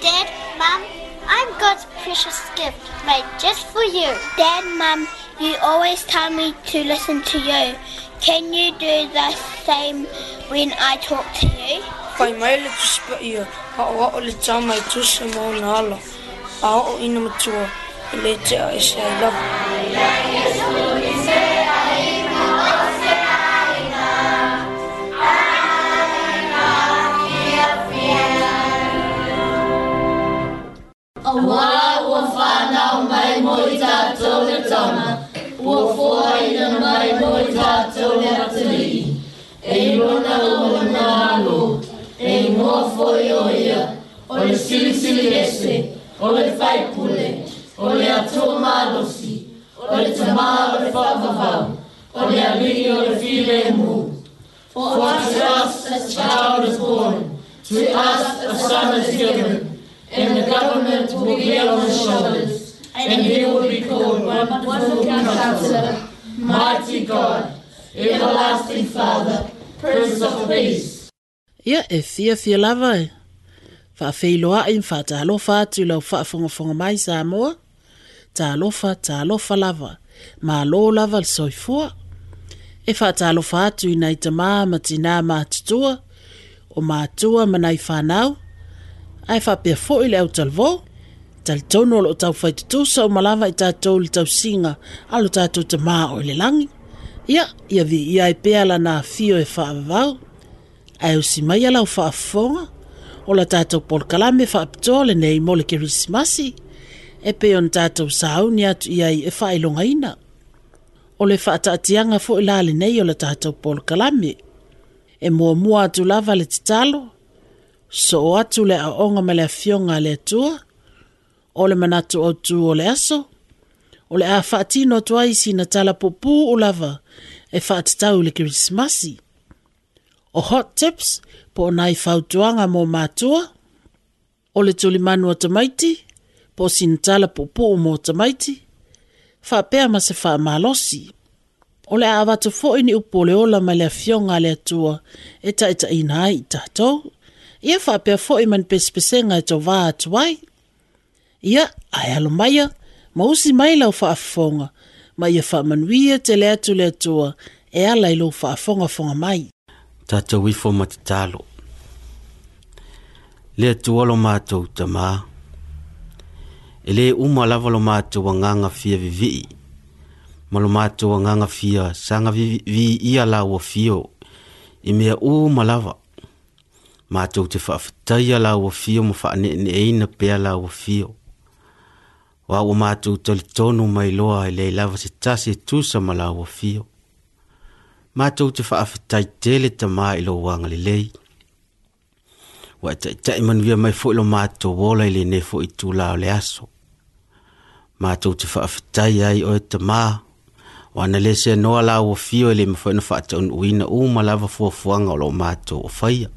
Dad, Mum, I'm God's precious gift made just for you. Dad, Mum, you always tell me to listen to you. Can you do the same when I talk to you? Pai mai le tu sipa ia, ha o o le tau mai tu se mō na ala, a o ina matua, le te a e se ai lau. Ai lai e sui. na 我无烦恼，每每扎做了做嘛，我烦恼每每扎做了做哩。Ei luna luna lu, ei mo foi oia, ole sili sili esse, ole fai pule, ole atu malosi, ole tama ole favavau, ole ali ole file mu. For to us a child is born, to us a son is given and the government will be on his shoulders, and he will be called Wonderful Counselor, Mighty God, Everlasting Father, Prince of Peace. Ia e fia fia lava e. Whaafeiloa i whaatalofa atu lau whaafongafonga mai sa moa. Talofa, talofa lava. Mā lo lava le soifua. E whaatalofa atu i nei tamā ma tina mātutua. O mātua manai whanau. ae faapea foʻi le autalavo talitonu o loo taufai tutusa uma lava i tatou le tausiga a lo tatou tamā o i le lagi ia ia viia e pea lana afio e faavavau ae usi maia lau faafofoga o la tatou polokalame faapitoa lenei mo le kerisimasi e pei ona tatou sauni atu ia i e faailogaina o le faataatiaga foʻi la lenei o la tatou polokalame e muamua atu lava le tatalo so o atu le aonga me le fionga le tua, o le manatu o tu o le aso, o le a whaatino tu aisi na tala popu o lava e whaatitau le krismasi. O hot tips po nai fautuanga mō mātua, o le tuli manua tamaiti, po sin tala popu o mō tamaiti, whaapea ma se wha malosi. O le a watu fo ini upole ola ma le fionga le tua e taita ina ai tatou ia whapea fo i man pespesenga e tō vā atu wai. Ia, ai alo maia, ma usi mai lau whaafonga, ma ia whaamanuia te lea tu lea tua, e ala i lau whaafonga fonga mai. Tata wifo matitalo. Lea tua lo mātou ta maa. E le uma lava lo mātou a nganga fia vivii. Ma lo mātou a nganga fia sanga vivii ia lau a fio. I mea u malava matou te faafetaia lauafio ma faaneeneeina pea lauafio ua ua matou talitonu ma iloa e le lava se tasi e tusa ma lauafio matou te faafetai tele tamā i e lou agalelei ua e taʻitaʻi manuia mai foʻi lo matou ola i e lenei foʻi tulao le aso matou te faafetai ai oe tamā ua e na lē seanoa lauafio e le mafai ona faataunuuina uma lava fuafuaga o loo matou o faia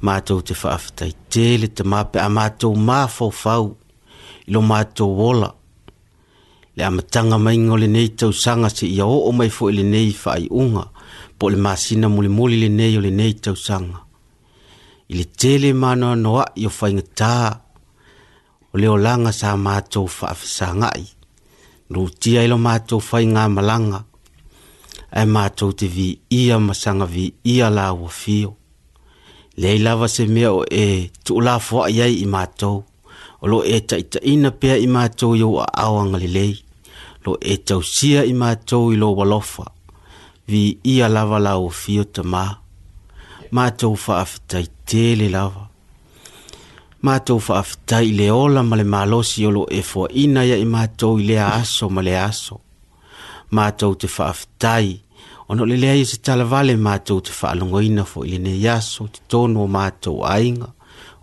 matou te faafetaitele te mape a matou mafaufau i lo matou ola le amataga maiga o lenei tausaga seʻia oo mai foʻi lenei faaiʻuga po o le masina mulimuli lenei o lenei tausaga i le tele manoanoaʻi o faigatā o le olaga sa matou faafesagaʻi nuutia i lo matou faigamalaga ae matou te vi ia masanga vi ia sagaviia lauafio le ai lava se mea o e tuulafoaʻi ai i matou o loo e taʻitaʻina pea i matou iou aʻaoaga lelei loo e tausia i matou i lou alofa viia lava laofio tamā matou faafetai tele lava matou faafetai i le ola ma le malosi o loo e foaʻiina ia i matou i lea aso ma le aso matou te faafetai fa ona o le lea ia se talavale matou te faalogoina foʻi lenei aso te tono o matou aiga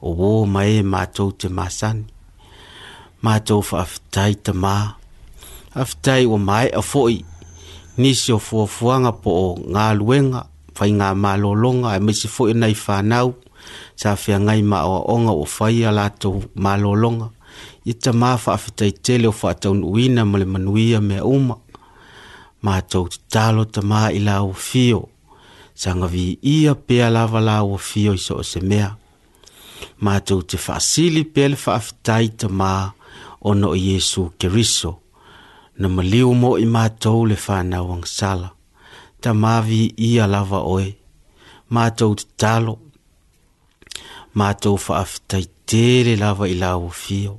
o ō ma ē e matou te masani matou faafetai tamā afetai ua maeʻa foʻi nisi o fuafuaga po o galuega faigā malōloga e maise foʻi onai fanau sa feagai ma aʻoaʻoga ua faia latou malōloga ia tamā faafetaitele o faataunuuina ma le manuia mea uma matou tatalo tamā i la uafio sagaviia pea lava la uafio i so o se mea matou te faasili pea le faafitai tamā ona o iesu keriso na maliu mo i matou le fanau agasala tamā viia lava oe matou tatalo matou faafetaitē le lava i la uafio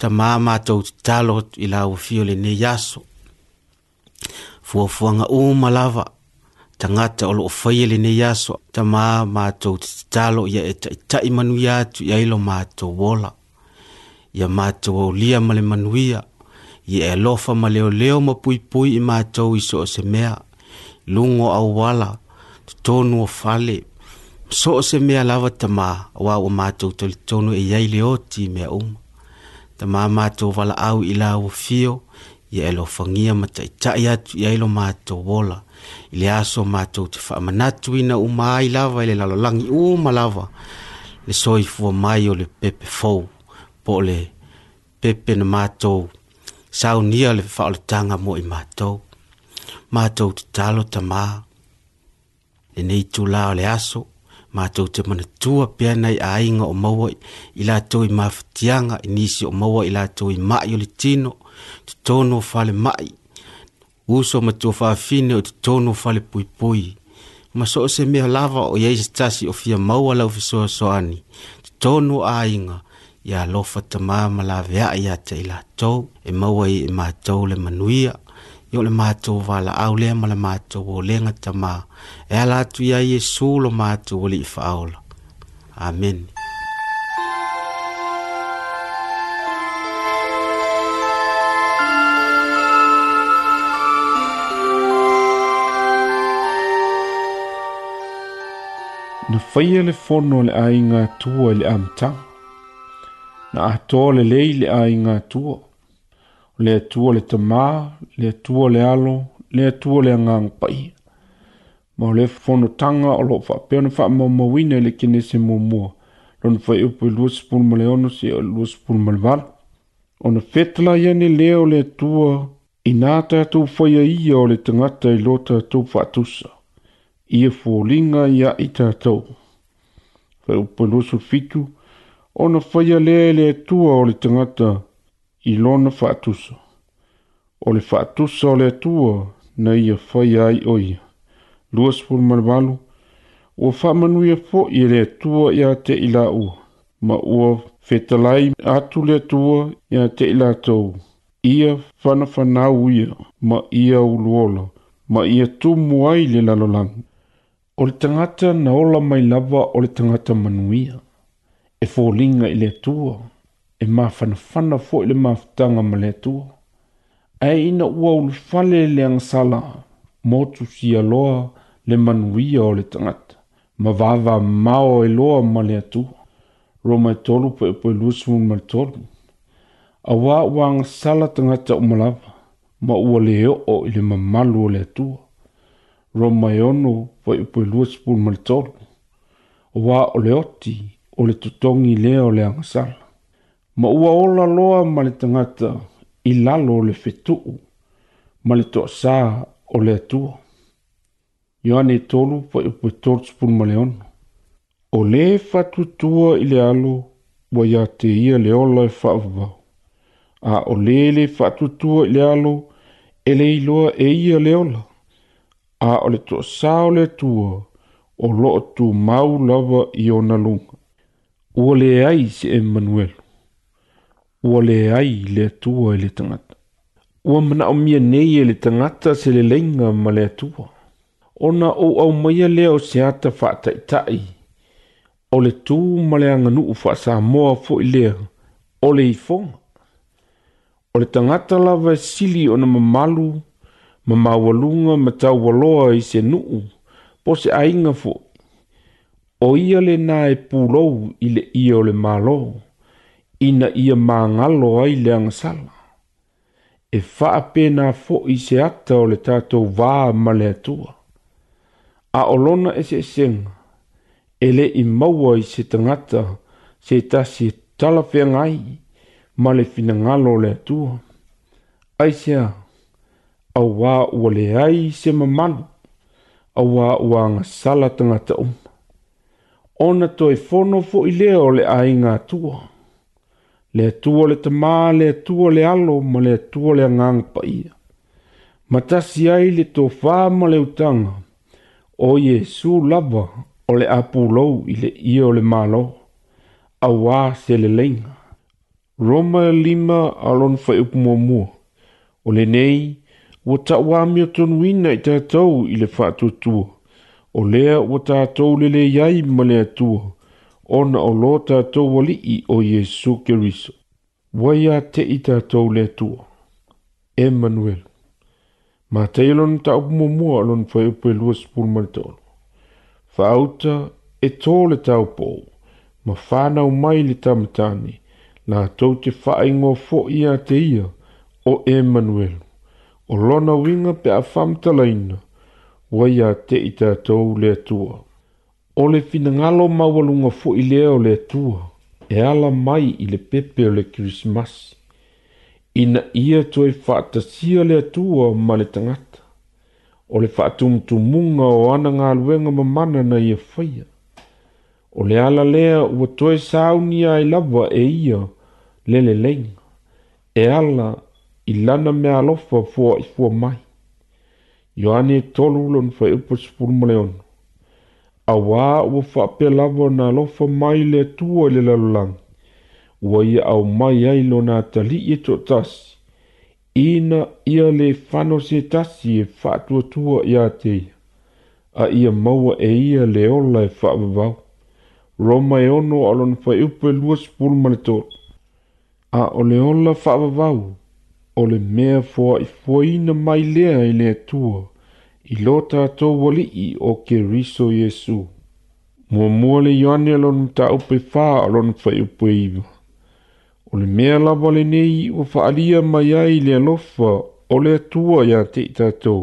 tamā matou tatalo i la uafio lenei aso fuafuaga uma lava tagata o loo faia lenei aso tamā matou tatalo ia e taʻitaʻi manuia atu i ai lo matou ola ia matou aulia ma le manuia ia e alofa ma leoleo ma puipui i iso o se mea lugo auala o fale so o se mea lava tamā wa ua matou talitonu e iai le oti mea uma tamā matou valaau i la ua fio ia e fangia ma ta ita ia ia ilo ma to wola ile aso ma to te fa ma natu ina u ma ai lava ile lalo langi u ma lava le soi fu mai o le pepe fou po le pepe na ma to sau nia le fa o le tanga mo i ma to ma to te talo ta ma le nei tu la le aso ma to te mana tua pia nei a inga o maua ila to i ma fatianga inisi o maua ila to i ma i o le tino totono fale mai uso matua fine o totono fale pui ma so se me lava o iai tasi o fia o lau fesoasoani totono aiga ia alofa tamā ma laveaʻi iā ya teila to e mau i e to le manuia i o le matou au le ma le matou olega tamā e ala tu ya yesu lo ma to lii faola amen na faia le fono le aiga atua i le amataga na ato lelei le aiga atua o le atua le tamā le atua le alo le atua le agaga paia ma o le fonotaga o loo faapea na faamaumauina i le kenese muamua lona fai upu i luasepulu ma le ono se o le luasepulu ma le vala ona fetalai ani lea o le atua inā tatou faia ia o le tagata i lo tatou faatusa i e fōlinga i a i tātou. Whai upa loso fitu, ona whaia lea e lea tua o le tangata i lona whātusa. O le whātusa o lea tua na i a whai o oia. Luas pūr marwalu, o whamanu ia fō i lea tua i te ila ua. Ma ua whetalai atu lea tua i a te ila tau. Ia whanawhanau ia ma ia uluola, ma ia tumu ai le lalolanga. O le tangata na ola mai lava o le tangata manuia. E fōlinga i le atua. E mawhana whana fō i le mawhitanga ma le atua. E ina ua ulu fale le angasala. Motu si aloa le manuia o le tangata. Ma vava mao e loa ma le atua. Roma e tolu po e po e lusumun ma le tolu. A wā wā angasala tangata umalava. Ma ua leo o i le mamalu o le atua romaiono fo i poe lua sepulu ma le tolu o ā o le oti o le totogi lea o le agasala ma ua ola loa ma le tagata i lalo o le fetuu ma le toʻasā o le atua ioane e tolu fo i poe tolu sepulu ma le ono o lē faatuatua i le alo ua iā te ia le ola e faavavau a o lē le faatuatua i le alo e le iloa e ia le ola a o le to sao le tua o lo tu mau lava i o na lunga. Ua le ai se Emmanuel. Ua le ai le tua i e le tangata. Ua mana o mia nei e le tangata se le lenga ma le tua. Ona o au maia leo se ata whaata i tai. O le tū ma le anganu u whaasa moa fo i lea. O le i fonga. O le tangata lava sili o na mamalu. O le tangata lava sili o na mamalu ma mawalunga ma tau waloa i se nuu, po se ainga fo. O ia le nā e pūlou i le ia o le mālo, ina ia mā ngalo ai le angasala. E faa pēnā fo i se ata o le tātou vā ma le atua. A olona e se senga, e le i maua i se tangata, se tasi e talawhenga ai, ma le fina ngalo le atua. Aisea, awa ua le ai se mamanu, awa ua nga sala tangata uma. Ona toi fono fo i leo le ai ngā tua. Le tua le tamā, le tua le alo, ma le tua le ngang pa ia. Matasi ai le tō whāma le utanga, o Jesu lava o le apulou i le ia o le mālo, awa se le leinga. Roma lima alon fai upumua mua, o le nei, ua taʻua mea tonuina i tatou i le faatuatua o lea ua tatou leleiai ma le atua ona o lo tatou alii o iesu keriso ua iā teʻi tatou le atua emanuel matai lona taupumuamua o lona faiupeluasupulumaletolo faauta e tō le taupou ma fānau mai le tamatani latou te faaigoa foʻi iā te ia o emanuelu o lona winga pe a whamtalaina, wa ia te i tātou le tua. O le finangalo mawalunga fo i leo le tua, e ala mai i le pepe o le Christmas. Ina ia toi whaatasia le tua ma le tangata. O le whaatumtumunga o ana ngā luenga mamana na ia whaia. O le ala lea ua toi saunia i e lava e ia le le leng. E ala ilana mea alofa fua i fua mai ioane e tolu lona faeupu sepulu ma le ono auā ua faapea lava ona alofa mai le atua le lalolaga ua ia aumai ai lona atalii ina ia le fanosetasi e faatuatua iā te ia a ia maua e ia le ola e roma e ono a lona faeupu e lua sepulu ma tolu ola o le mea fua i fuaina mai lea i e le atua i lo tatou alii o keriso iesu muamua le ioane lona mataupe fā o lona faiupuaiva o le mea lava lenei ua fa'aalia mai ai le alofa o le atua iā te i tatou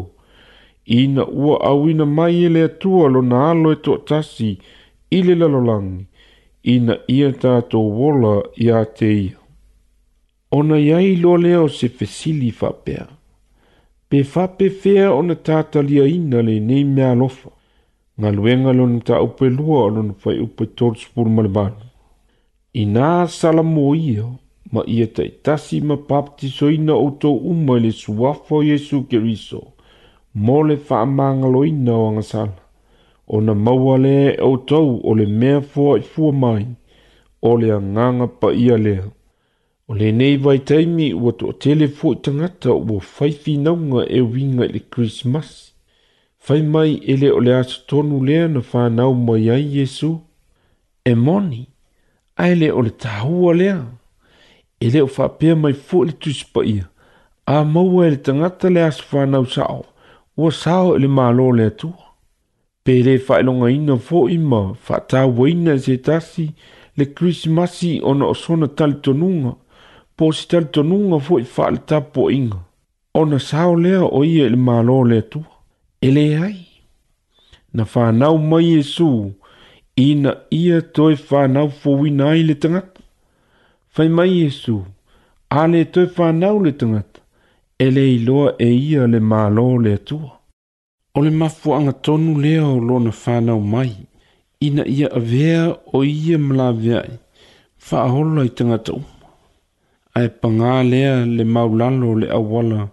ina ua auina mai e le atua lona alo e toʻatasi i le lalolagi ina ia tatou ola iā te ia Ona yai lo leo se fesili fapea. Pe fape fea ona tata lia ina le nei mea lofa. Nga luenga lo ta upe lua lo na fai upe tors pur malbanu. I nā salamo ia, ma ia ta itasi ma papti soina o tō uma le suafo Yesu Keriso, mo le wha amanga loina o angasala. O na maua le o tau o le mea fua i fua mai, o le anganga pa ia leo. O le nei vai taimi ua tō telefo i tangata ua whai whinaunga e winga i le Christmas. Whai mai ele o le ato tonu lea na whanau mai ai Jesu. E moni, aile o le tahua lea. Ele o whapea mai fō le tuspa ia. A maua e le tangata le aso whanau sao. Ua sao ele malo le atua. Pere whaelonga ina fō ima, whatawa ina zetasi le Christmasi ona o sona talitonunga. tonunga po si tali tonunga fu i wha le tapo inga. O na sao lea o ia ili malo le tu. Ele ai. Na whanau mai e su, ina ia toi whanau fu wina ai le tangata. Whai mai e su, a le toi whanau le tangata. Ele i loa e ia le malo le tu. O le mafu anga tonu lea o lo na whanau mai. Ina ia avea o ia mla vea i. Whaaholo i tangata umu ae pagā lea le maulalo o le auala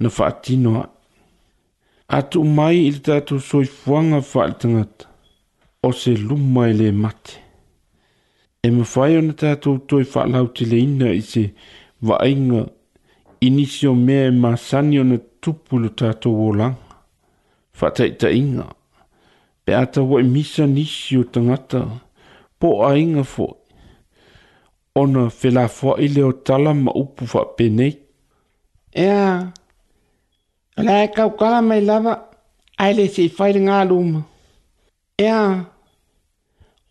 na faatino aʻi atuu mai i le tatou soifuaga faa le tagata o se luma e lē mate e mafai ona tatou toe faalautileina i se vaaiga i nisi o mea e masani ona tupu lo tatou olaga faataʻitaʻiga pe a tauaʻi misa nisi o tagata po o aiga foʻi ona felafoaʻi le o tala ma upu faapene ea o la e kaukala mai lava ae le siʻifai le galuma ea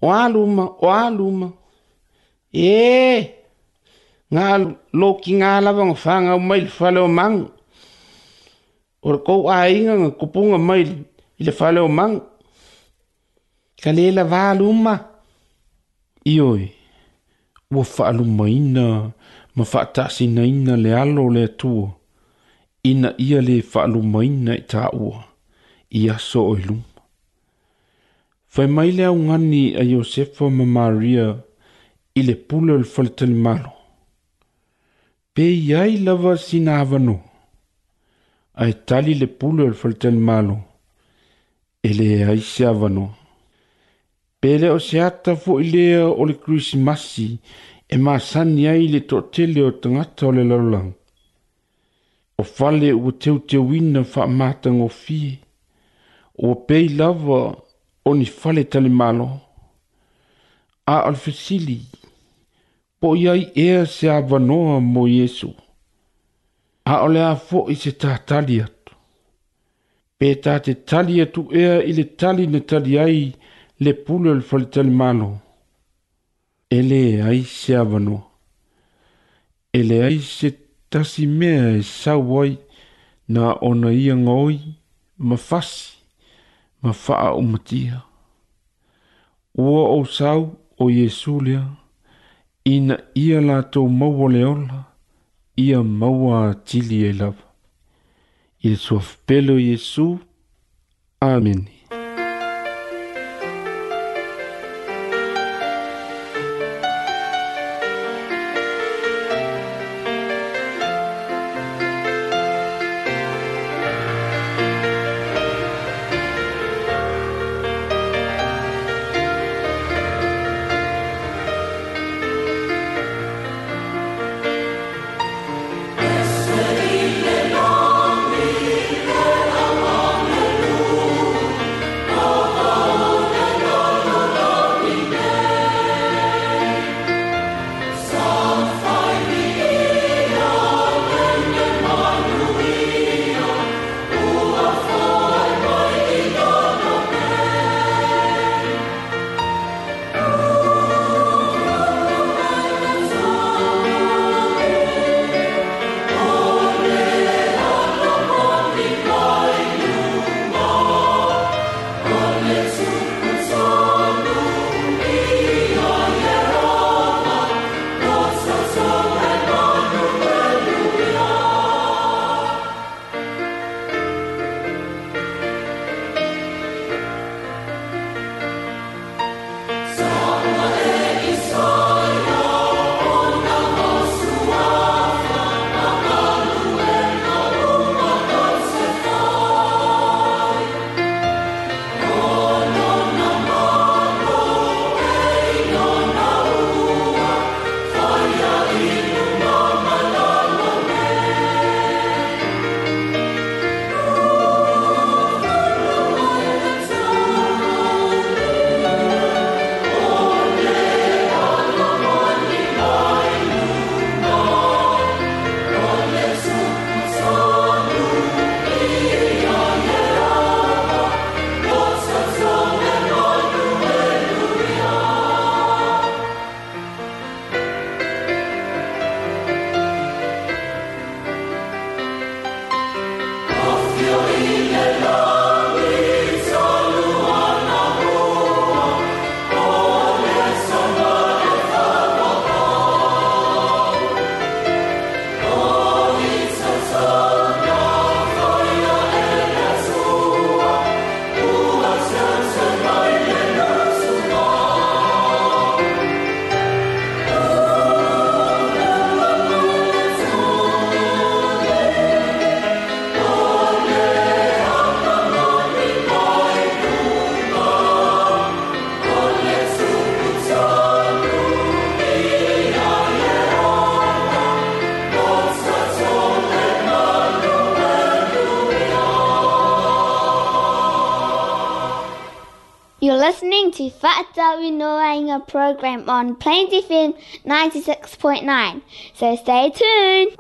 o aluma o aluma e ga lokigā lava ga fagau mai le faleomagu o le kou aiga ga kupuga mai i le faleomagu ka lē lavā luma ioe ua fa'alumaina ma fa ataasinaina le alo o le atua ina ia lē fa'alumaina i e ta'ua i aso o e i luma fai mai le augani a iosefa ma maria i le pule o le faletalimālo pe i ai lava sina avanoa ae tali le pule o le faletalimalo e leai se avanoa pele o se ata fo ile o le christmas e ma san ai le to tele o tanga to le lalang o fale u te u te winna fa mata ngo fi o pe lava o ni fale tale malo a al fesili po yai e se avanoa mo yesu a ole a fo i se tatali atu. Pe ta te tali atu ea i le tali ne tali ai, ue leai se avanoa e leai se tasi mea e sau ai na ona ia gaoi ma fasi ma fa aumatia ua ou sau o iesu lea ina ia latou maua o le ola ia maua atili ai e lava i lesuafe pele o iesu ameni to Fat Zoe Noanga program on Plains FM 96.9. So stay tuned.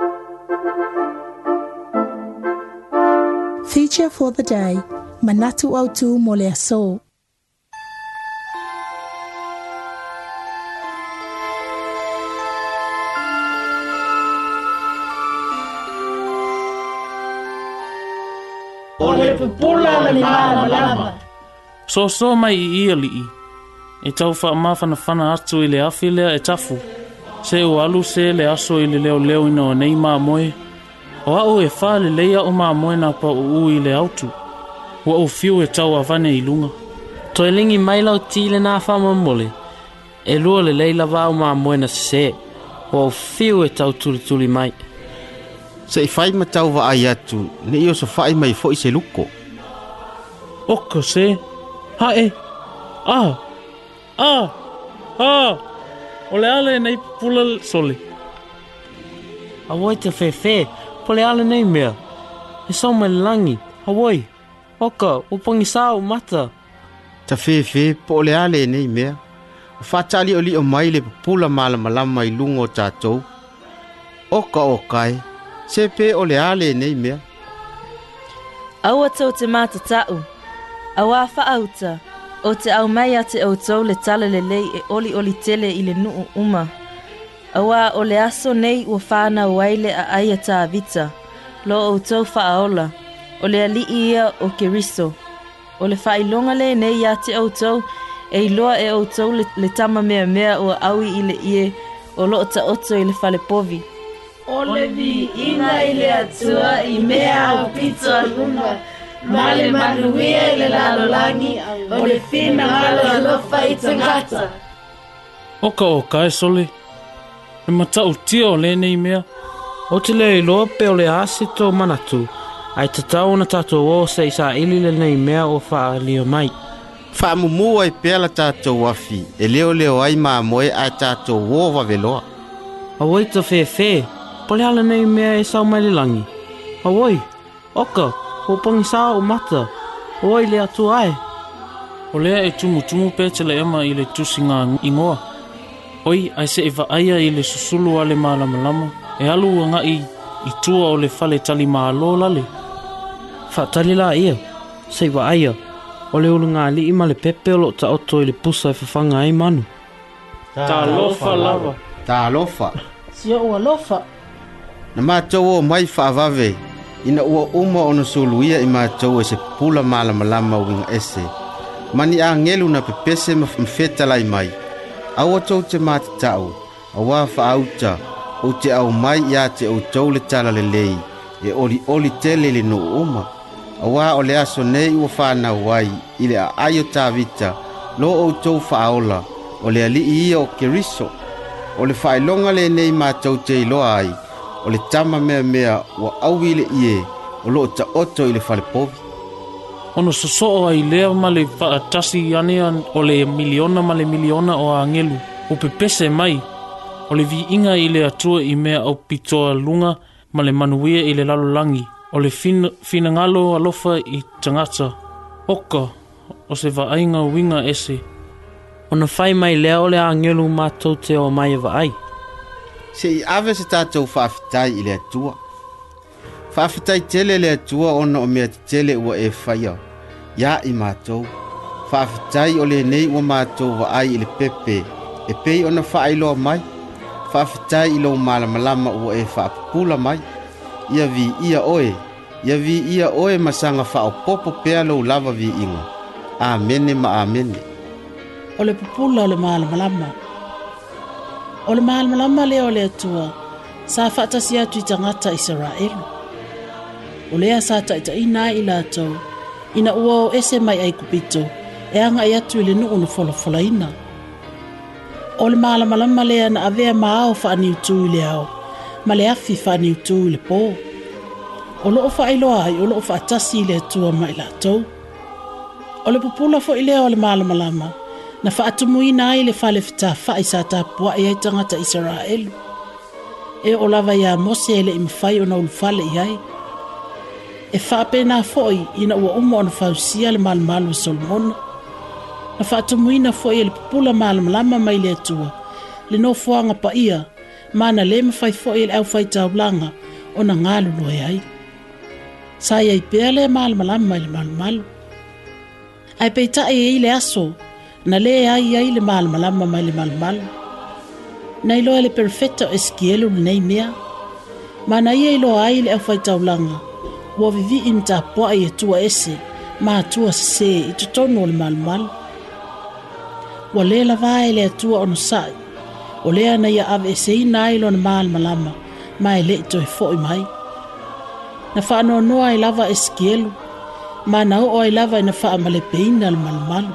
Feature for the day Manatu Autu Moleaso. O pula le so so mai i ia lii. E tau wha ma whana whana atu i le afi lea e tafu. Se o alu se le aso i le leo leo ina o nei mā moe. O au e wha le leia o mā moe nā pa u u i le autu. O au fiu e tau a vane i lunga. To e lingi mai lau tī le nā wha mā mole. E lua le leila wā o mā moe na se. O au fiu e tau tuli tuli mai. Se i whai tau wa ai atu, ne i o sa whai mai fo i se luko. Oka se, Ha e. Ah. Ah. Ha. Ah. Ole ale nei pula soli. Awoi te fe fe. Pule ale nei mea. E sa mai langi. Awoi. Oka, upangi sa o mata. Ta fe fe pole ale nei mea. Fatali oli o mai le pula mala malama mai lungo tatou. Oka o kai. Se pe ole ale nei mea. Awa tau te tau te mata tau. Awa fa auta, o te au mai a te outou le tala le lei e oli oli tele i le nuu uma. Awa o le aso nei ua whāna waile a aia tā vita, lo outou fa aola, o le ali ia o ke riso. O le whailonga le nei a te outou, e iloa e outou le, le tama mea mea ua aui i le ie, o lo ta oto i le fale povi. O le vi ina i le atua i mea au pito aluna, Male manuia le lalo langi O le fina ala lofa i tangata Oka o kai soli E matau tia o lene i mea O te lea i loa pe o le ase tō manatu Ai te tau na tatou o se isa ili le nei mea o faa lio mai Faa mumu ai pela tatou wafi E leo leo ai maa moe ai tatou o waveloa A woi to fe fe Pole hala nei mea e sau mai le langi A woi Oka, o pangi o mata, o ai le atu ai. O lea e tumu tumu pētele ema i le tusinga ingoa. Oi, ai se eva aia i le susulu ale maalama lama, e alu a ngai i tua o le fale tali maa lō lale. Fa la ia, se eva aia, o le ulu ngali i male pepe o lo ta oto i le pusa e fafanga ai manu. Ta lofa lava. Ta lofa. Sia ua lofa. Na mātou o mai fa'avave. Ta ina ua uma ona soluia i matou e se pula malamalama uiga ese ma ni agelu na pepese ma fetalai mai aua tou te matataʻu auā faauta ou te au mai iā te outou le talalelei e oliʻoli tele i le nuu uma auā o le aso nei ua fanau ai i le aʻai o tavita lo outou faaola o le alii ia o keriso o le faailoga lenei matou te iloa ai o le tama mea mea wa au le ie o loo taoto i le falepovi ona sosoo ai lea ma le faatasi anea o le miliona ma le miliona o agelu o pepese mai o le inga i le atua i mea au pitoa luga ma le manuia i le lalolagi o le finagalo fina alofa i tagata oka o se vaaiga uiga ese ona fai lea o le agelu matou te o mai e vaai seʻi ave se tatou faafitai i le atua faafitai tele le atua ona o mea tetele ua e faia iā i matou faafitai o lenei ua matou vaai i le pepe e pei ona faailoa mai faafitai i lou malamalama ua e faapupula mai ia viia oe ia viia oe ma saga faaopoopo pea lou lava viiga amene ma amene o le pupula o le malamalama o le malamalama lea o le atua sa faatasi atu i tagata isaraelu o lea sa taʻitaʻina ai i latou ina ua o ese mai aikupito e agaʻi atu i le nuu na folafolaina o le malamalama lea na avea maao faaniutū i le ao ma le afi faaniutū i le pō o loo faailoa ai o loo faatasi i atua ma i latou o le pupula foʻi lea o le malamalama lama na faatumuina e ai le falefetafaʻi sa tapuaʻi ai tagata isaraelu e o lava iā mose e leʻi mafai ona ulufale i ai e faapena foʻi ina ua uma ona fausia le malumalu e solomona na faatumuina foʻi e le pupula malamalama mai le atua le nofoaga paia ma na lē mafai foʻi e le ʻaufaitaulaga ona galuloe ai sa iai pea lea malamalama mai le malumalu ae peitaʻi e i le aso na le ai ai le malamalama mai le malamala na iloa le perfeta o eskielu lenei mea ma na ia iloa ai le ʻaufaitaulaga ua vivi'i na tapua'a i atua ese ma atua sesē i totonu o le malamala ua lē lava e le atua ono sa'i o lea na ia ave eseina ai lona malamalama ma e le'i toe fo'i mai na fa'anoanoa ai lava eskielu ma na o'o ai lava ina fa'amalepeina le malamalu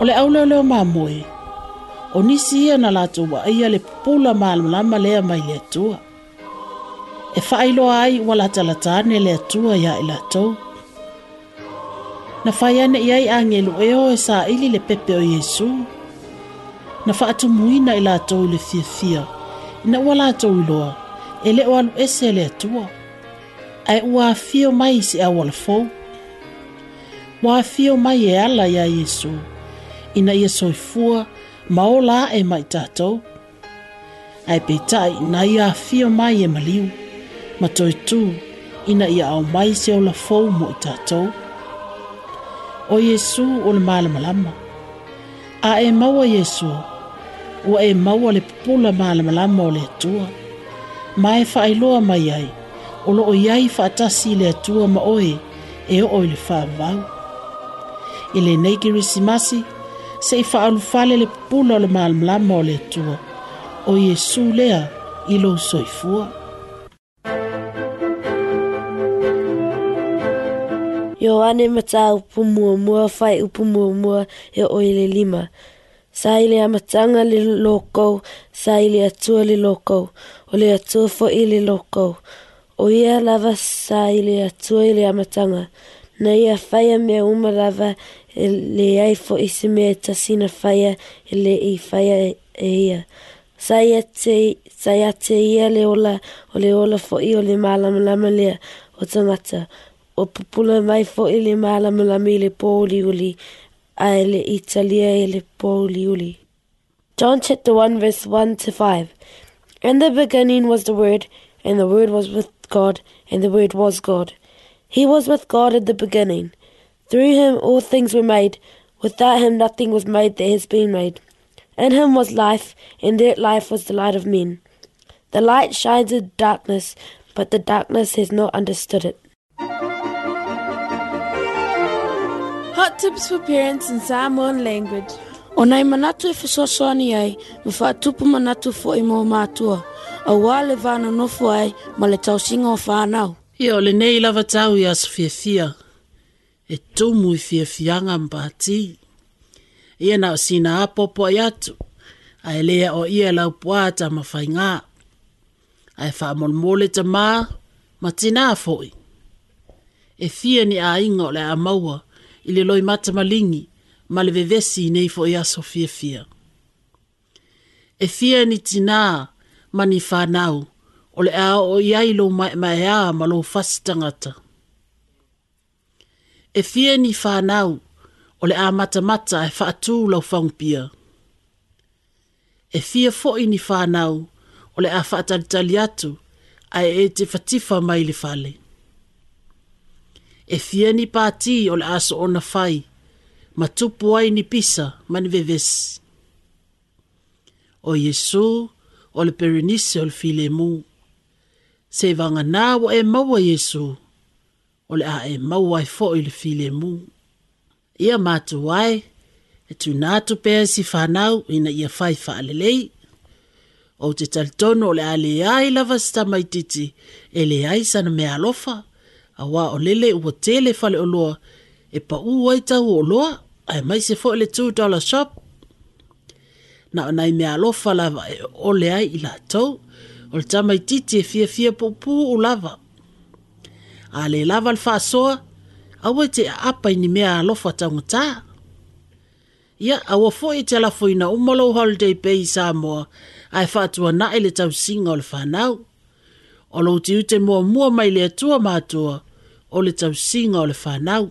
o le aule leo mamoe o nisi ia na latou ia le pupula malamalama lea mai le atua e faailoa ai ua latalatane le atua ia i e latou na fai ane i ai agelu e o e saʻili le pepe o iesu na muina i la i le fiafia na ua latou iloa e le o alu ese le atua ae ua afio mai i se aualafou ua afio mai e ala iā iesu ina ia soifua ma o e mai tātou. Ai pe tai ia fio mai e maliu, ma toi tū ina ia au mai se o la fau mo i tātou. O Yesu o le maalama lama, a e maua Yesu, o e maua le pula maalama lama o le atua, ma e whaeloa mai ai, o lo o iai whaatasi le atua ma oe e o le whaavau. Ile nei ki risimasi, se i faalufale le pupuna o le malamalama o le atua o iesu lea i lou soifua ioane mataupu muamua fai upu muamua e oe le lima sa i le amataga le lokou sa i le atua le lokou o le atua foʻi le lokou o ia lava sa i le atua i le amataga na ia faia mea uma lava le ai fo i se mea tasina whaia e le i whaia e ia. Sai ate, ia le ola o le ola fo i o le mālamalama lea o tangata. O pupula mai fo i le mālamalama i le pōli uli a le Italia e le pōli uli. John chapter 1 verse 1 to 5 In the beginning was the Word, and the Word was with God, and the Word was God. He was with God at the beginning. Through him all things were made. Without him nothing was made that has been made. In him was life, and that life was the light of men. The light shines in darkness, but the darkness has not understood it. Hot tips for parents in Samoan language. Ona manatu e fesoasoani ai, ma tupu manatu foʻi mo matua. Auā le vanonofo ai ma le singo o fanau. Ia o nei lava tau iā sofiafia e tumu i fia fianga mpati. Ia na sina apopo i atu, a elea o ia lau puata mawhai ngā. A e wha mole ta mā, ma tina fhoi. E fia ni a inga o le a maua, i le loi mata malingi, ma le vevesi nei fo i aso fia fia. E fia ni tina, ma ni whanau, o le a o iailo ma mai a malo fasi tangata e fie ni whanau o le a matamata e whaatū lau whaungpia. E fie foi ni whanau o le a whaatalitali atu a e te whatifa mai le fale. E fie ni pāti o le aso ona whai ma tupu ai ni pisa mani veves. O Yesu o le perenise o le file mu. Se vanga nā e maua Yesu. Yesu o le a e mau ai fo i le file mu. Ia mātu wai, e tu nātu pēr si whanau ina ia fai whaalelei. O te taltono o le a le ai lava sta mai titi, e le ai sana mea alofa, a wā o lele ua tele fale o loa, e pa u wai o loa, a e mai se fo le 2 dollar shop. Na o nai mea alofa lava e o le ai ila tau, o le tamai titi e fia fia pupu u lava ale lava le faasoa aua te aapa i ni mea alofa taugatā ia aua foʻi te alafoina ina umolo holiday bay samoa ae faatuanaʻi le tausiga o le fanau o lou tiu mua muamua mai le atua matua o le tausiga o le fanau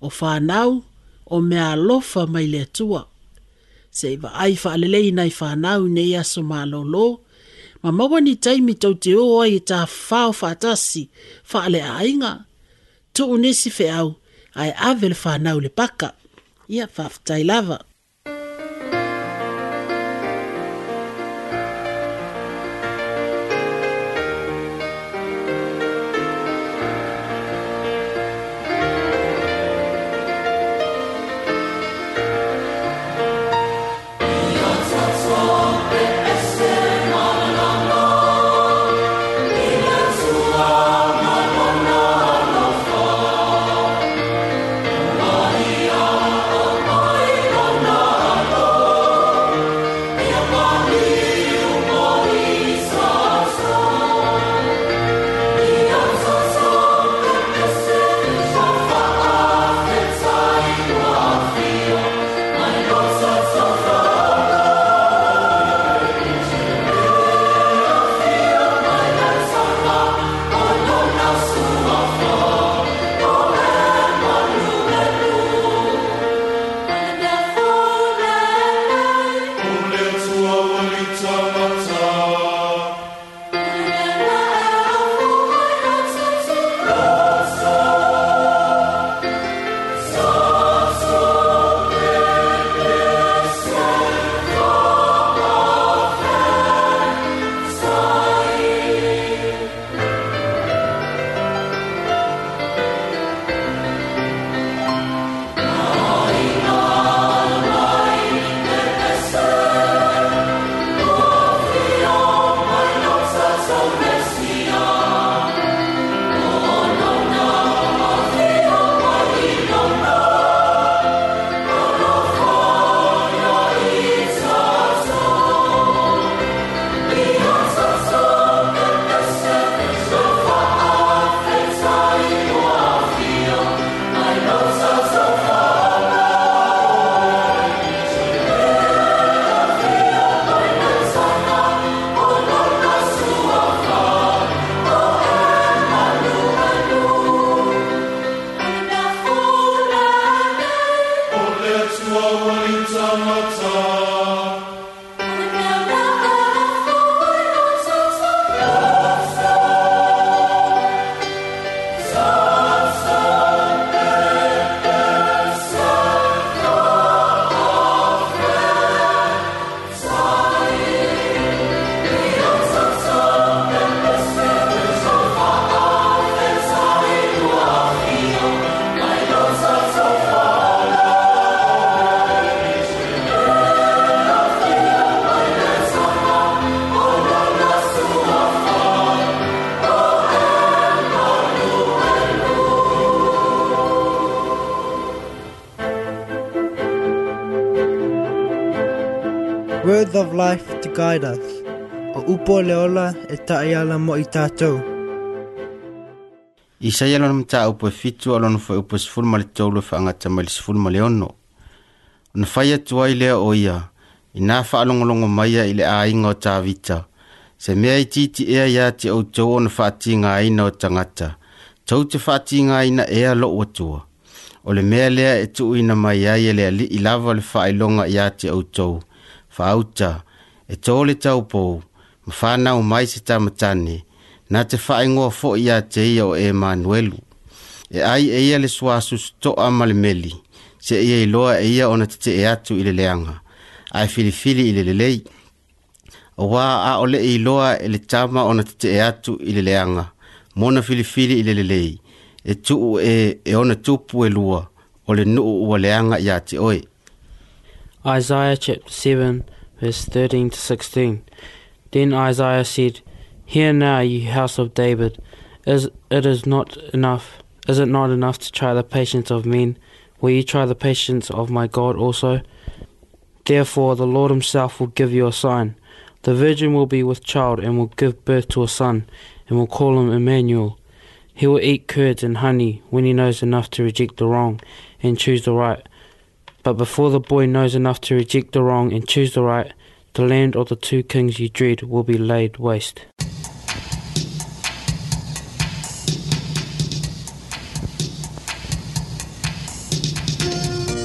o fanau o mea alofa mai le atua seʻi vaai faalelei nai fanau i nei aso malōlō ma maua ni taimi tau te o ai ta whao whaatasi, wha ale ainga. Tu unesi whe au, ai avele whanau le paka. Ia whaftai lava. life to guide us. O upo leola e taiala mo i tātou. I sa iala nama taa upo e fitu alonu fai upo sifuru mali tolu fai angata mali sifuru mali ono. Una fai atua i lea oia, i nā whaalongolongo maia i le ainga o tāwita. Se mea i titi ea ia te au tau ona whaati ngā aina o tangata. Tau te whaati ngā aina ea lo watua. O le mea lea e tuu ina mai ia i e lea li ilawa le whaailonga ia te au tau fauta e tole tau po ma fana o mai se tamatane na te faingo fo ia te ia o Emmanuel e ai e ia le suasu to amalmeli se ia i loa e ia ona te e atu i le leanga ai filifili i le lelei wa a ole i loa e le tama ona te e atu i le leanga mona filifili i le lelei e tu e e ona tupu e lua o nuu ua leanga ya te oe Isaiah chapter 7, verse 13 to 16. Then Isaiah said, Hear now, ye house of David, is it is not enough, is it not enough to try the patience of men? Will ye try the patience of my God also? Therefore the Lord himself will give you a sign. The virgin will be with child and will give birth to a son, and will call him Emmanuel. He will eat curds and honey when he knows enough to reject the wrong and choose the right but before the boy knows enough to reject the wrong and choose the right, the land of the two kings you dread will be laid waste.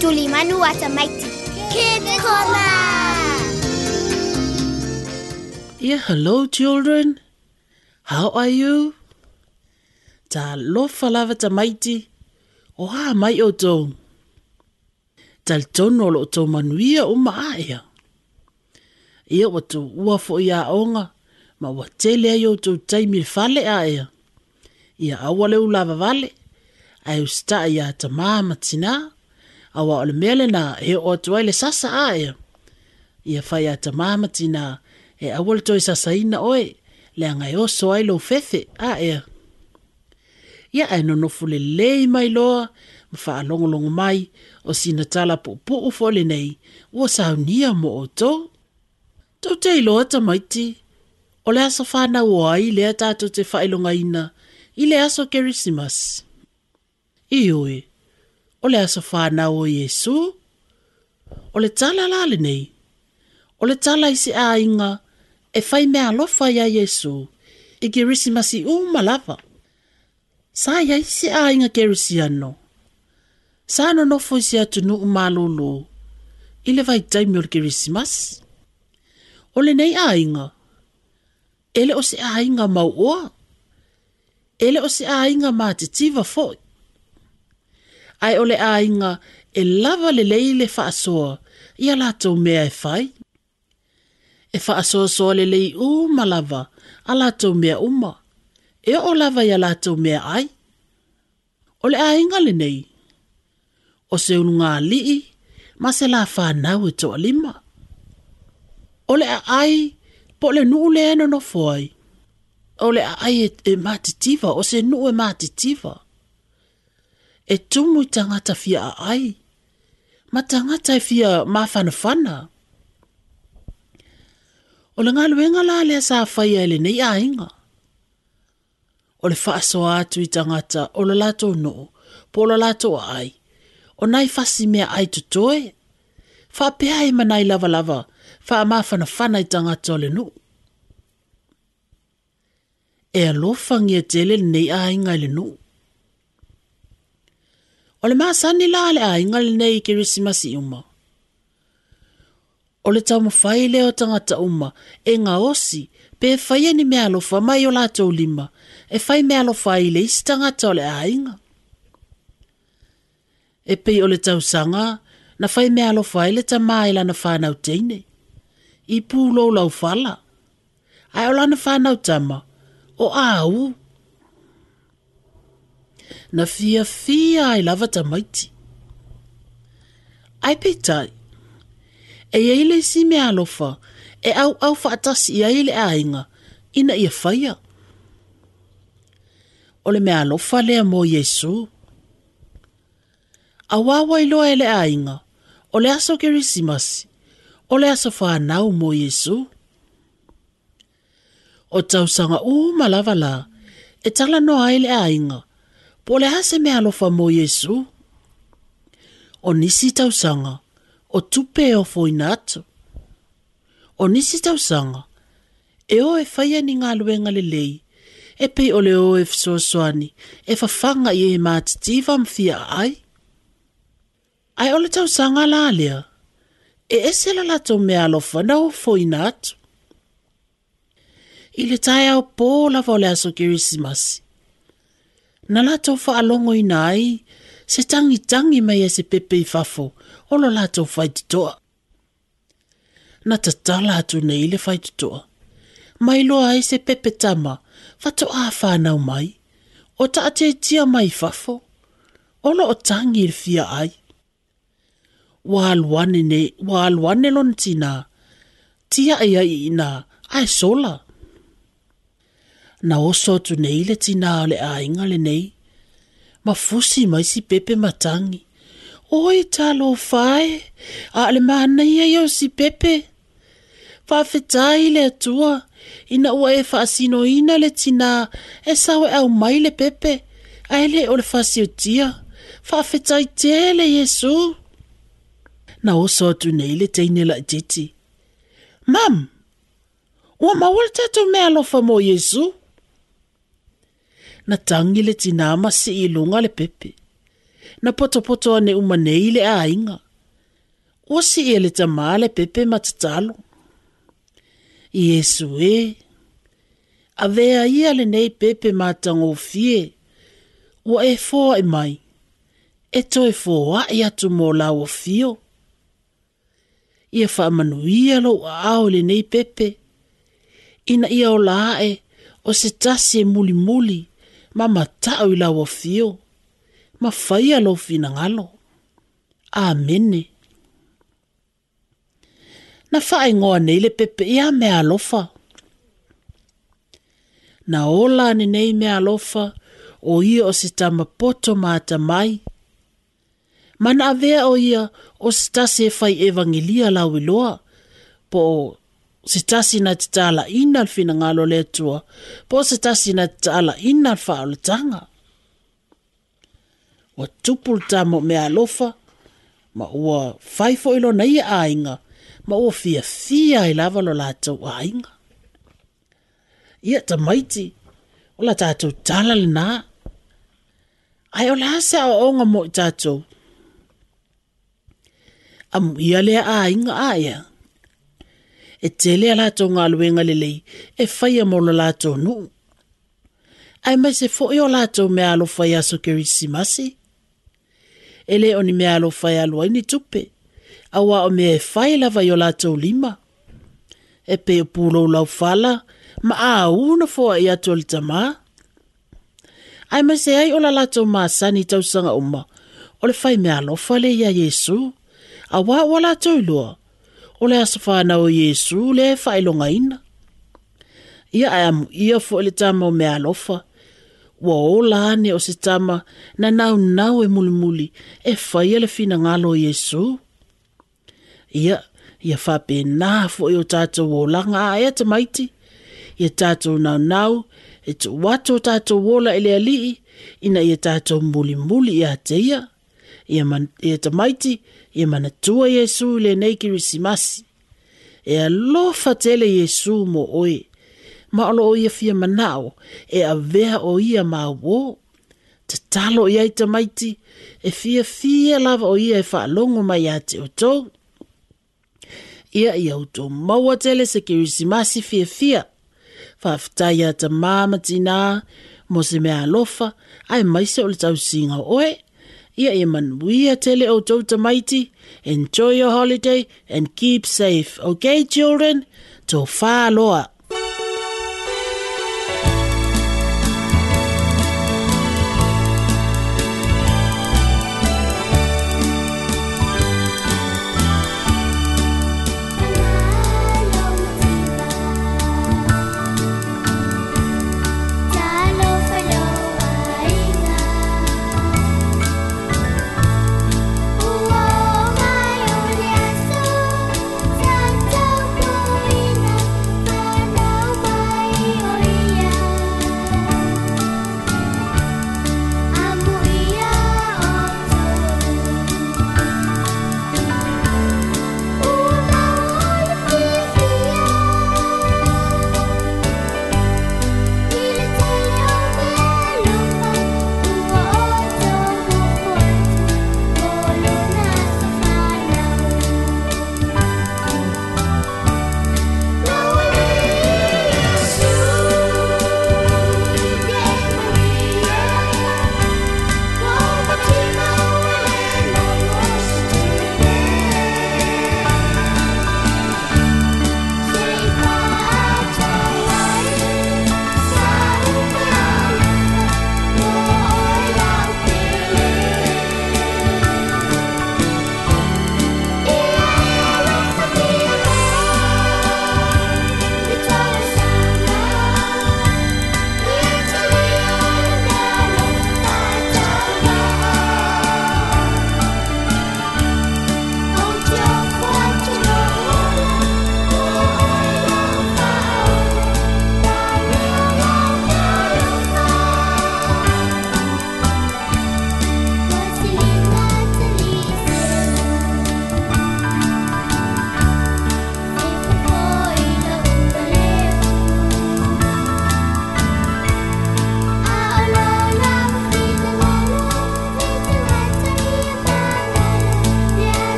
Tuli Manuata Maiti. Kid Kola! Yeah, hello, children. How are you? Ta lofa lava ta mighty. Oha mai o tōu. tal tono lo to manuia o maia. Ia watu ua ia onga, ma ua tele ai o tau a ea. Ia awa leu lava vale, a eu sta ia ta maa matina, a wa ole mele na he o atuai sasa a ea. Ia fai ia maa matina, e awa le toi sasa ina oe, le angai oso ai fefe a ea. Ia ai nonofu le lei mai ma faalogologo mai o sina tala o fo lenei ua saunia mo oto tou te iloa tamaiti o le aso fanau o ai lea tatou te faailogaina i le aso kerisimas i oe o le aso fanau o iesu o le tala la lenei o le tala i se aiga e fai mea alofa iā iesu i kerisimasi uma lava sa iai se aiga kerisiano sa no isi atu nuu malolo i vai vaitaimi o le kerisimas o lenei aiga e le o se aiga mauoa e le o se aiga matitiva foʻi ae o le aiga e lava lelei le faasoa ia latou mea e fai e faasoasoa lelei uma lava a latou mea uma e o lava ia latou mea ai o le aiga lenei o se ununga lii ma se la whanau e toa lima. O le a ai, po le nuu le ena no foi. O le a ai e, e matitiva, o se nuu e matitiva. E tumu i tangata fia a ai, ma tangata i e fia ma whanafana. O le ngā luenga la lea sa whaia ele nei a inga. O le whaasoa atu i tangata, o le lato no, po le lato ai o nai fasi mea ai tu toe. Fa pea e manai lava lava, fa a mafana fana i tanga tole nu. E lo e tele nei a inga le nu. O le maa sani la le a inga le nei ke risi uma. O le tau mawhai leo tangata uma, e nga osi, pe e whaia ni mea alofa mai o lato lima, e fai mea alofa i le isi tangata o le a inga e pei o le tau tausaga na fai mea alofa ai le tamā i e lana fanau teine i pulou lau fala ae o lana fanau tama o au na fiafia ai lava tamaiti ae peitai e iai le isi mea alofa e auau faatasi i ai le aiga ina ia faia o le mea alofa lea mo iesu a wawa i loa ele ainga, o le aso kerisimasi, o le aso whanau mo Yesu. O tau sanga u malava la, e tala no aile ainga, po le hase me alofa mo Yesu. O nisi tau sanga, o tupe o foina ato. O nisi tau sanga, e o e faya ni ngā luenga le lei, e pei o le o e fsoswani, e fafanga i e mātitiva mfia ai ai ole tau sanga la alia. E ese la la tau mea alofa na o foina atu. Ile tai au pō la vole aso Christmas. Na la tau fa alongo ina ai, se tangi tangi mai e se pepe i fafo, olo la tau fai titoa. Na tatala atu na ile fai titoa. Mai loa e se pepe tama, fato a whanau mai. O ta ate tia mai fafo. Olo o tangi i ai waluane ne waluane lon tina tia e ia ina ai sola na oso tu nei le tina le ainga le nei ma fusi mai si pepe matangi oi talo fai a le mana ia yo si pepe fa fetai le tua ina ua e fasino ina le tina e sawe au mai le pepe a ele o le fasio tia fa fetai tele yesu na oso atu nei le teine la Mam, ua mawala tatou mea alofa mo Yesu. Na tagi le tina masi i luga le pepe. Na potopoto ane uma nei le aiga Ua si e le tamā le pepe ma matatalo. iesu ē Avea ia lenei pepe matagofie Ua e fōa e mai. E toe fōa e atu mo lau o fio. ia whaamanuia lo a ao le nei pepe. Ina ia o ae o se tasi e muli muli ma matau i lawa fio ma faia lo fina ngalo. Amene. Na fai ngoa nei le pepe ia mea alofa. Na ola ni nei me alofa o ia o se tamapoto maata mai. Na mana avea o ia o se tasi e fai evangelia lau iloa po o na te tala ina al fina ngalo le po se na te tala ina al faa le tanga wa tupul tamo me alofa ma ua faifo ilo na ia ainga ma ua fia fia ilava lo la ainga ia tamaiti maiti. Ola tatou tala le nā ai o la o onga mo i tatou amu ia lea a inga a ea. E tele a lato ngā luenga lelei, e fai a mola lato nu. Ai mai se fo o lato me alo fai aso keri si masi. Ele o ni mea alo fai e alo aini tupe, awa o me e fai lava i o lato lima. E pe o pulo lau fala, ma a una fo a ia tol tama. Ai mai se ai o la lato maa sani sanga uma, o le fai mea alo le ia Yesu. Yesu a wā wala tau lua, o le asa whānau Yesu le whailonga ina. Ia ai amu ia fo le tama o mea lofa, wā o ane o se tama na nau nau e mulimuli e whaia le fina ngalo Yesu. Ia, ia whape nā fo i o tātou o langa a ea te maiti, ia tātou nau nau, e tu watu tātou la ele alii, ina ia tata mulimuli ia teia, ia, man, ia te ia manatua iesu i lenei kirisimasi e alofa tele iesu mo oi, ma o loo ia fia manao e a avea o ia mauō talo iai tamaiti e fia fia lava o ia e faalogo mai iā te outou ia ia outou maua tele se kirisimasi fiafia faafetai iā tamā ma tinā mo se mea alofa ai maise o le tausiga o oe ia e manuia tele o tau tamaiti. Enjoy your holiday and keep safe, okay children? Tō whāloa!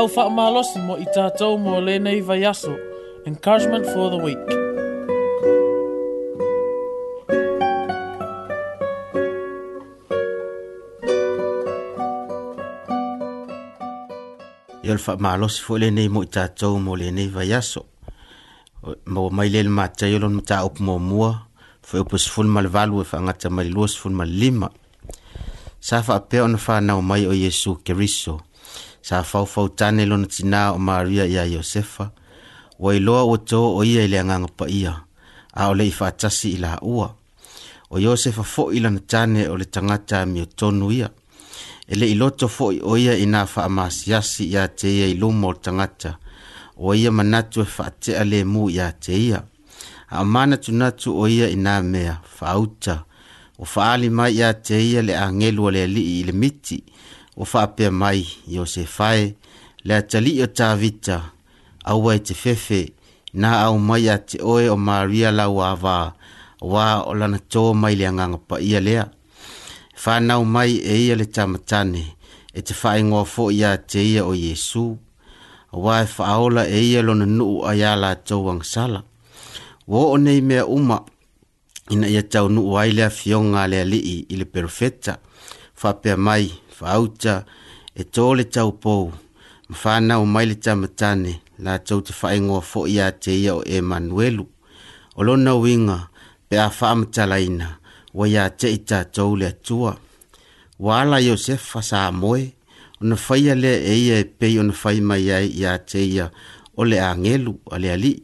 au malos mo itato mō lēnei vayaso. Encouragement for the week. ia malos faamalosi foʻi mo itato mo lenei vayaso. Mo ua mai lea le mo mua lona upus muamua malvalu sefulu ma le valu malima. faagata mai le lua fanau mai o iesu keriso sa faufau tane lona tinā o maria iā iosefa ua iloa ua tō o ia i le agaga paia a o leʻi faatasi i laʻua o iosefa foʻi lana tane o le tagata miotonu ia e leʻi loto foʻi o ia inā faamasiasi iā te ia i luma o le tagata ua ia manatu e faateʻa lēmū iā te ia a o manatunatu o ia inā mea faauta ua faaali mai iā te ia le agelu o le alii i le miti o faapea mai i o se fae le a tali o tavita aua i te fefe na au mai a te oe o maria lau avā uā o lana tō mai le agaga paia lea fanau mai e ia le tamatane e te faaigoa foʻi iā te ia o iesu uā e faaola e ia lona nuu a iā latou agasala ua oo nei mea uma ina ia taunuu ai le afioga a le alii i le perofeta faapea mai fauta e tole tau pou mfana o maile tamatane la tau te faingo fo ia te ia o Emanuelu o lona winga pe a faamatalaina ua ia te i tatou le atua ua ala iosefa sa moe ona faia lea e ia e pei ona fai mai ai iā te ia o le agelu a le alii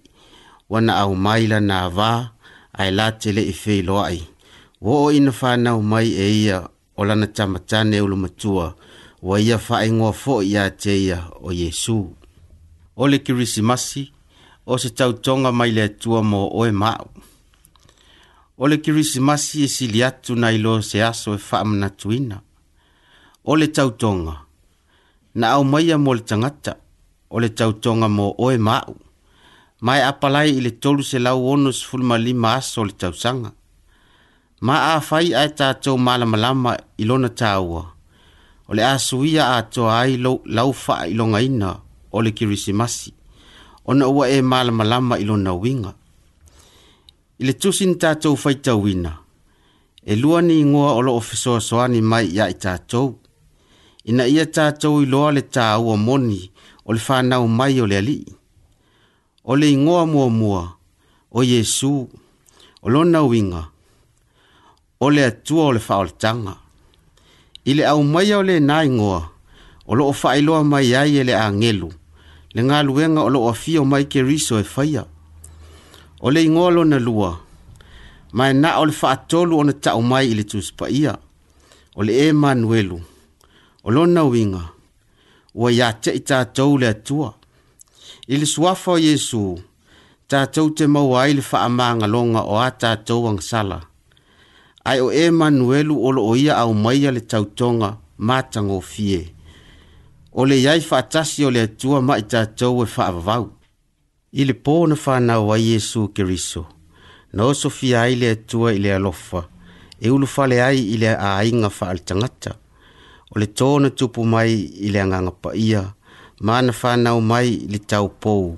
ua na au mai lana avā ae la te leʻi feiloaʻi ua oo ina fanau mai e ia o lana tamatane ulu matua wa ia faaigoa foʻi iā te ia o iesu o le kirisimasi o se tautoga mai le atua mo oe maʻu o le kirisimasi e sili atu na i loa se aso e faamanatuina o le tautoga na aumaia mo le tagata o le tautoga mo oe maʻu ma e apalai i le 3 se lau 65 aso o le tausaga ma a fai ai tātou malamalama i lona tāua, o le asuia a toa ai laufa i longa ina o le kirisimasi, o na ua e malamalama i lona winga. I le tusin tātou fai tauina, e lua ni ingoa o lo ofisoa soani mai ia i tātou, ina ia tātou i loa le tāua moni o le whanau mai o le alii. O le ingoa mua mua, o Yesu, o lona winga, winga, o le atua o le faaoletaga i le aumaia o lenā igoa o loo faailoa mai ai e le agelu le galuega o loo afia o mai keriso e faia o le igoa lona lua ma e na o le faatolu ona taʻu mai i le tusipaia o le emanuelu o lona uiga ua iā teʻi tatou le atua i le suafa o iesu tatou te maua ai le faamagaloga o a tatou agasala ai o e manuelu o lo oia au maia le tautonga matango fie. O le iai whaatasi o le atua mai tatou e whaavavau. I le pōna whanau a Iesu Keriso, na oso fia ai le atua i le alofa, e ulu fale ai i le ainga whaal tangata. O le tōna tupu mai i le anganga pa ia, mana whanau mai i le tau pou,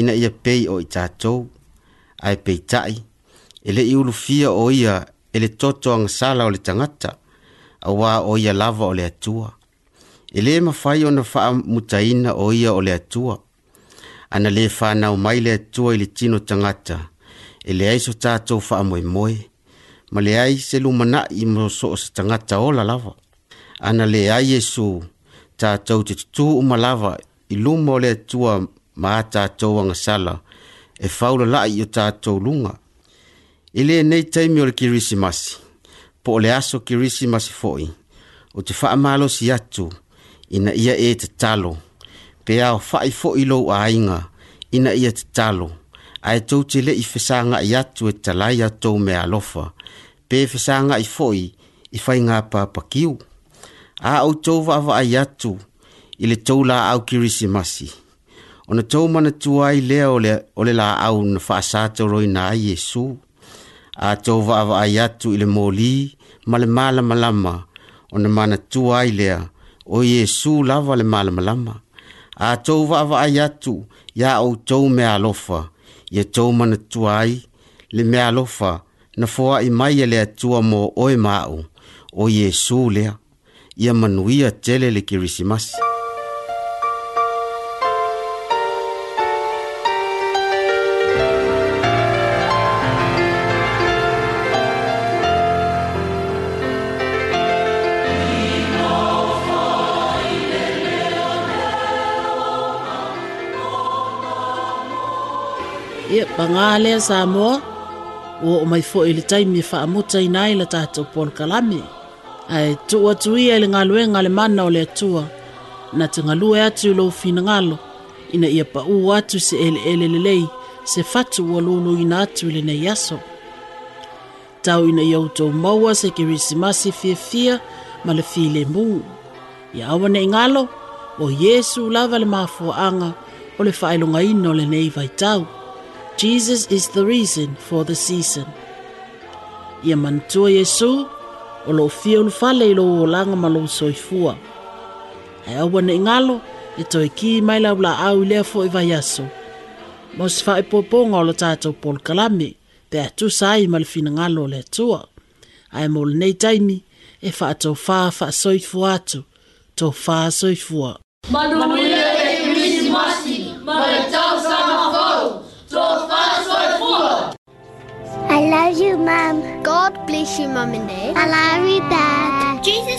ina ia pei o i tatou, ai pei tai, e le i ulu fia o ia e le toto agasala o le tagata auā o ia lava o le atua e lē mafai ona faamutaina o ia o le atua ana lē fanau mai le atua i le tino tagata e leai so tatou faamoemoe ma leai se lumanaʻi mo so o se tagata ola lava ana leai iesu tatou te tutū uma lava i luma o le atua ma a tatou agasala e faulalaʻi o tatou luga i lē nei taimi o le kirisimasi po o le aso kirisimasi foi. o te faamalosi atu ina ia e tatalo pe a o foi foʻi lou aiga ina ia tatalo ae tou te leʻi fesagaʻi atu e talai atou me alofa pe fesagaʻi foʻi i faigā papakiu a outou vaavaai atu i le tou laau kirisimasi ona tou manatua ai lea o le laau na faasatauroina ai iesu a tou vaavaai atu i le molī ma le malamalama ona manatua ai lea o iesu lava le malamalama a tou vaavaai atu iā outou mea alofa ia tou manatua ai le mea alofa na foaʻi mai e le atua mo oe ma o iesu lea ia manuia tele le kirisimasi bangale le sa mo o mai fo ile tai fa e mo tai nai la ta to pon kalami ai tu o tu ile nga lue nga le mana o le tua na te nga lue atu lo fin nga lo ina ia pa u atu se ele ele le lei se fatu o lo lo ina atu le nei aso tau ina ia uto maua se ke risimasi fia fia ma le fi le mu ia awa nei nga lo o Yesu lava le mafuanga o le whaelonga ino le nei vai tau. Jesus is the reason for the season. Ia mantua Yesu o lo fia ulufale i lo olanga ma lo soifua. Hai aua ne ngalo e toi ki mai lau la au lea fo i vai aso. Mo se fai poponga o lo tātou pol kalame pe atu sai ma fina ngalo le tua. Ai mo le nei taimi e fa atou fā fa soifua atu, tō fā soifua. Manuia e krismasi, maratau I love you, Mom. God bless you, Mom and Dad. I love you, Dad. Jesus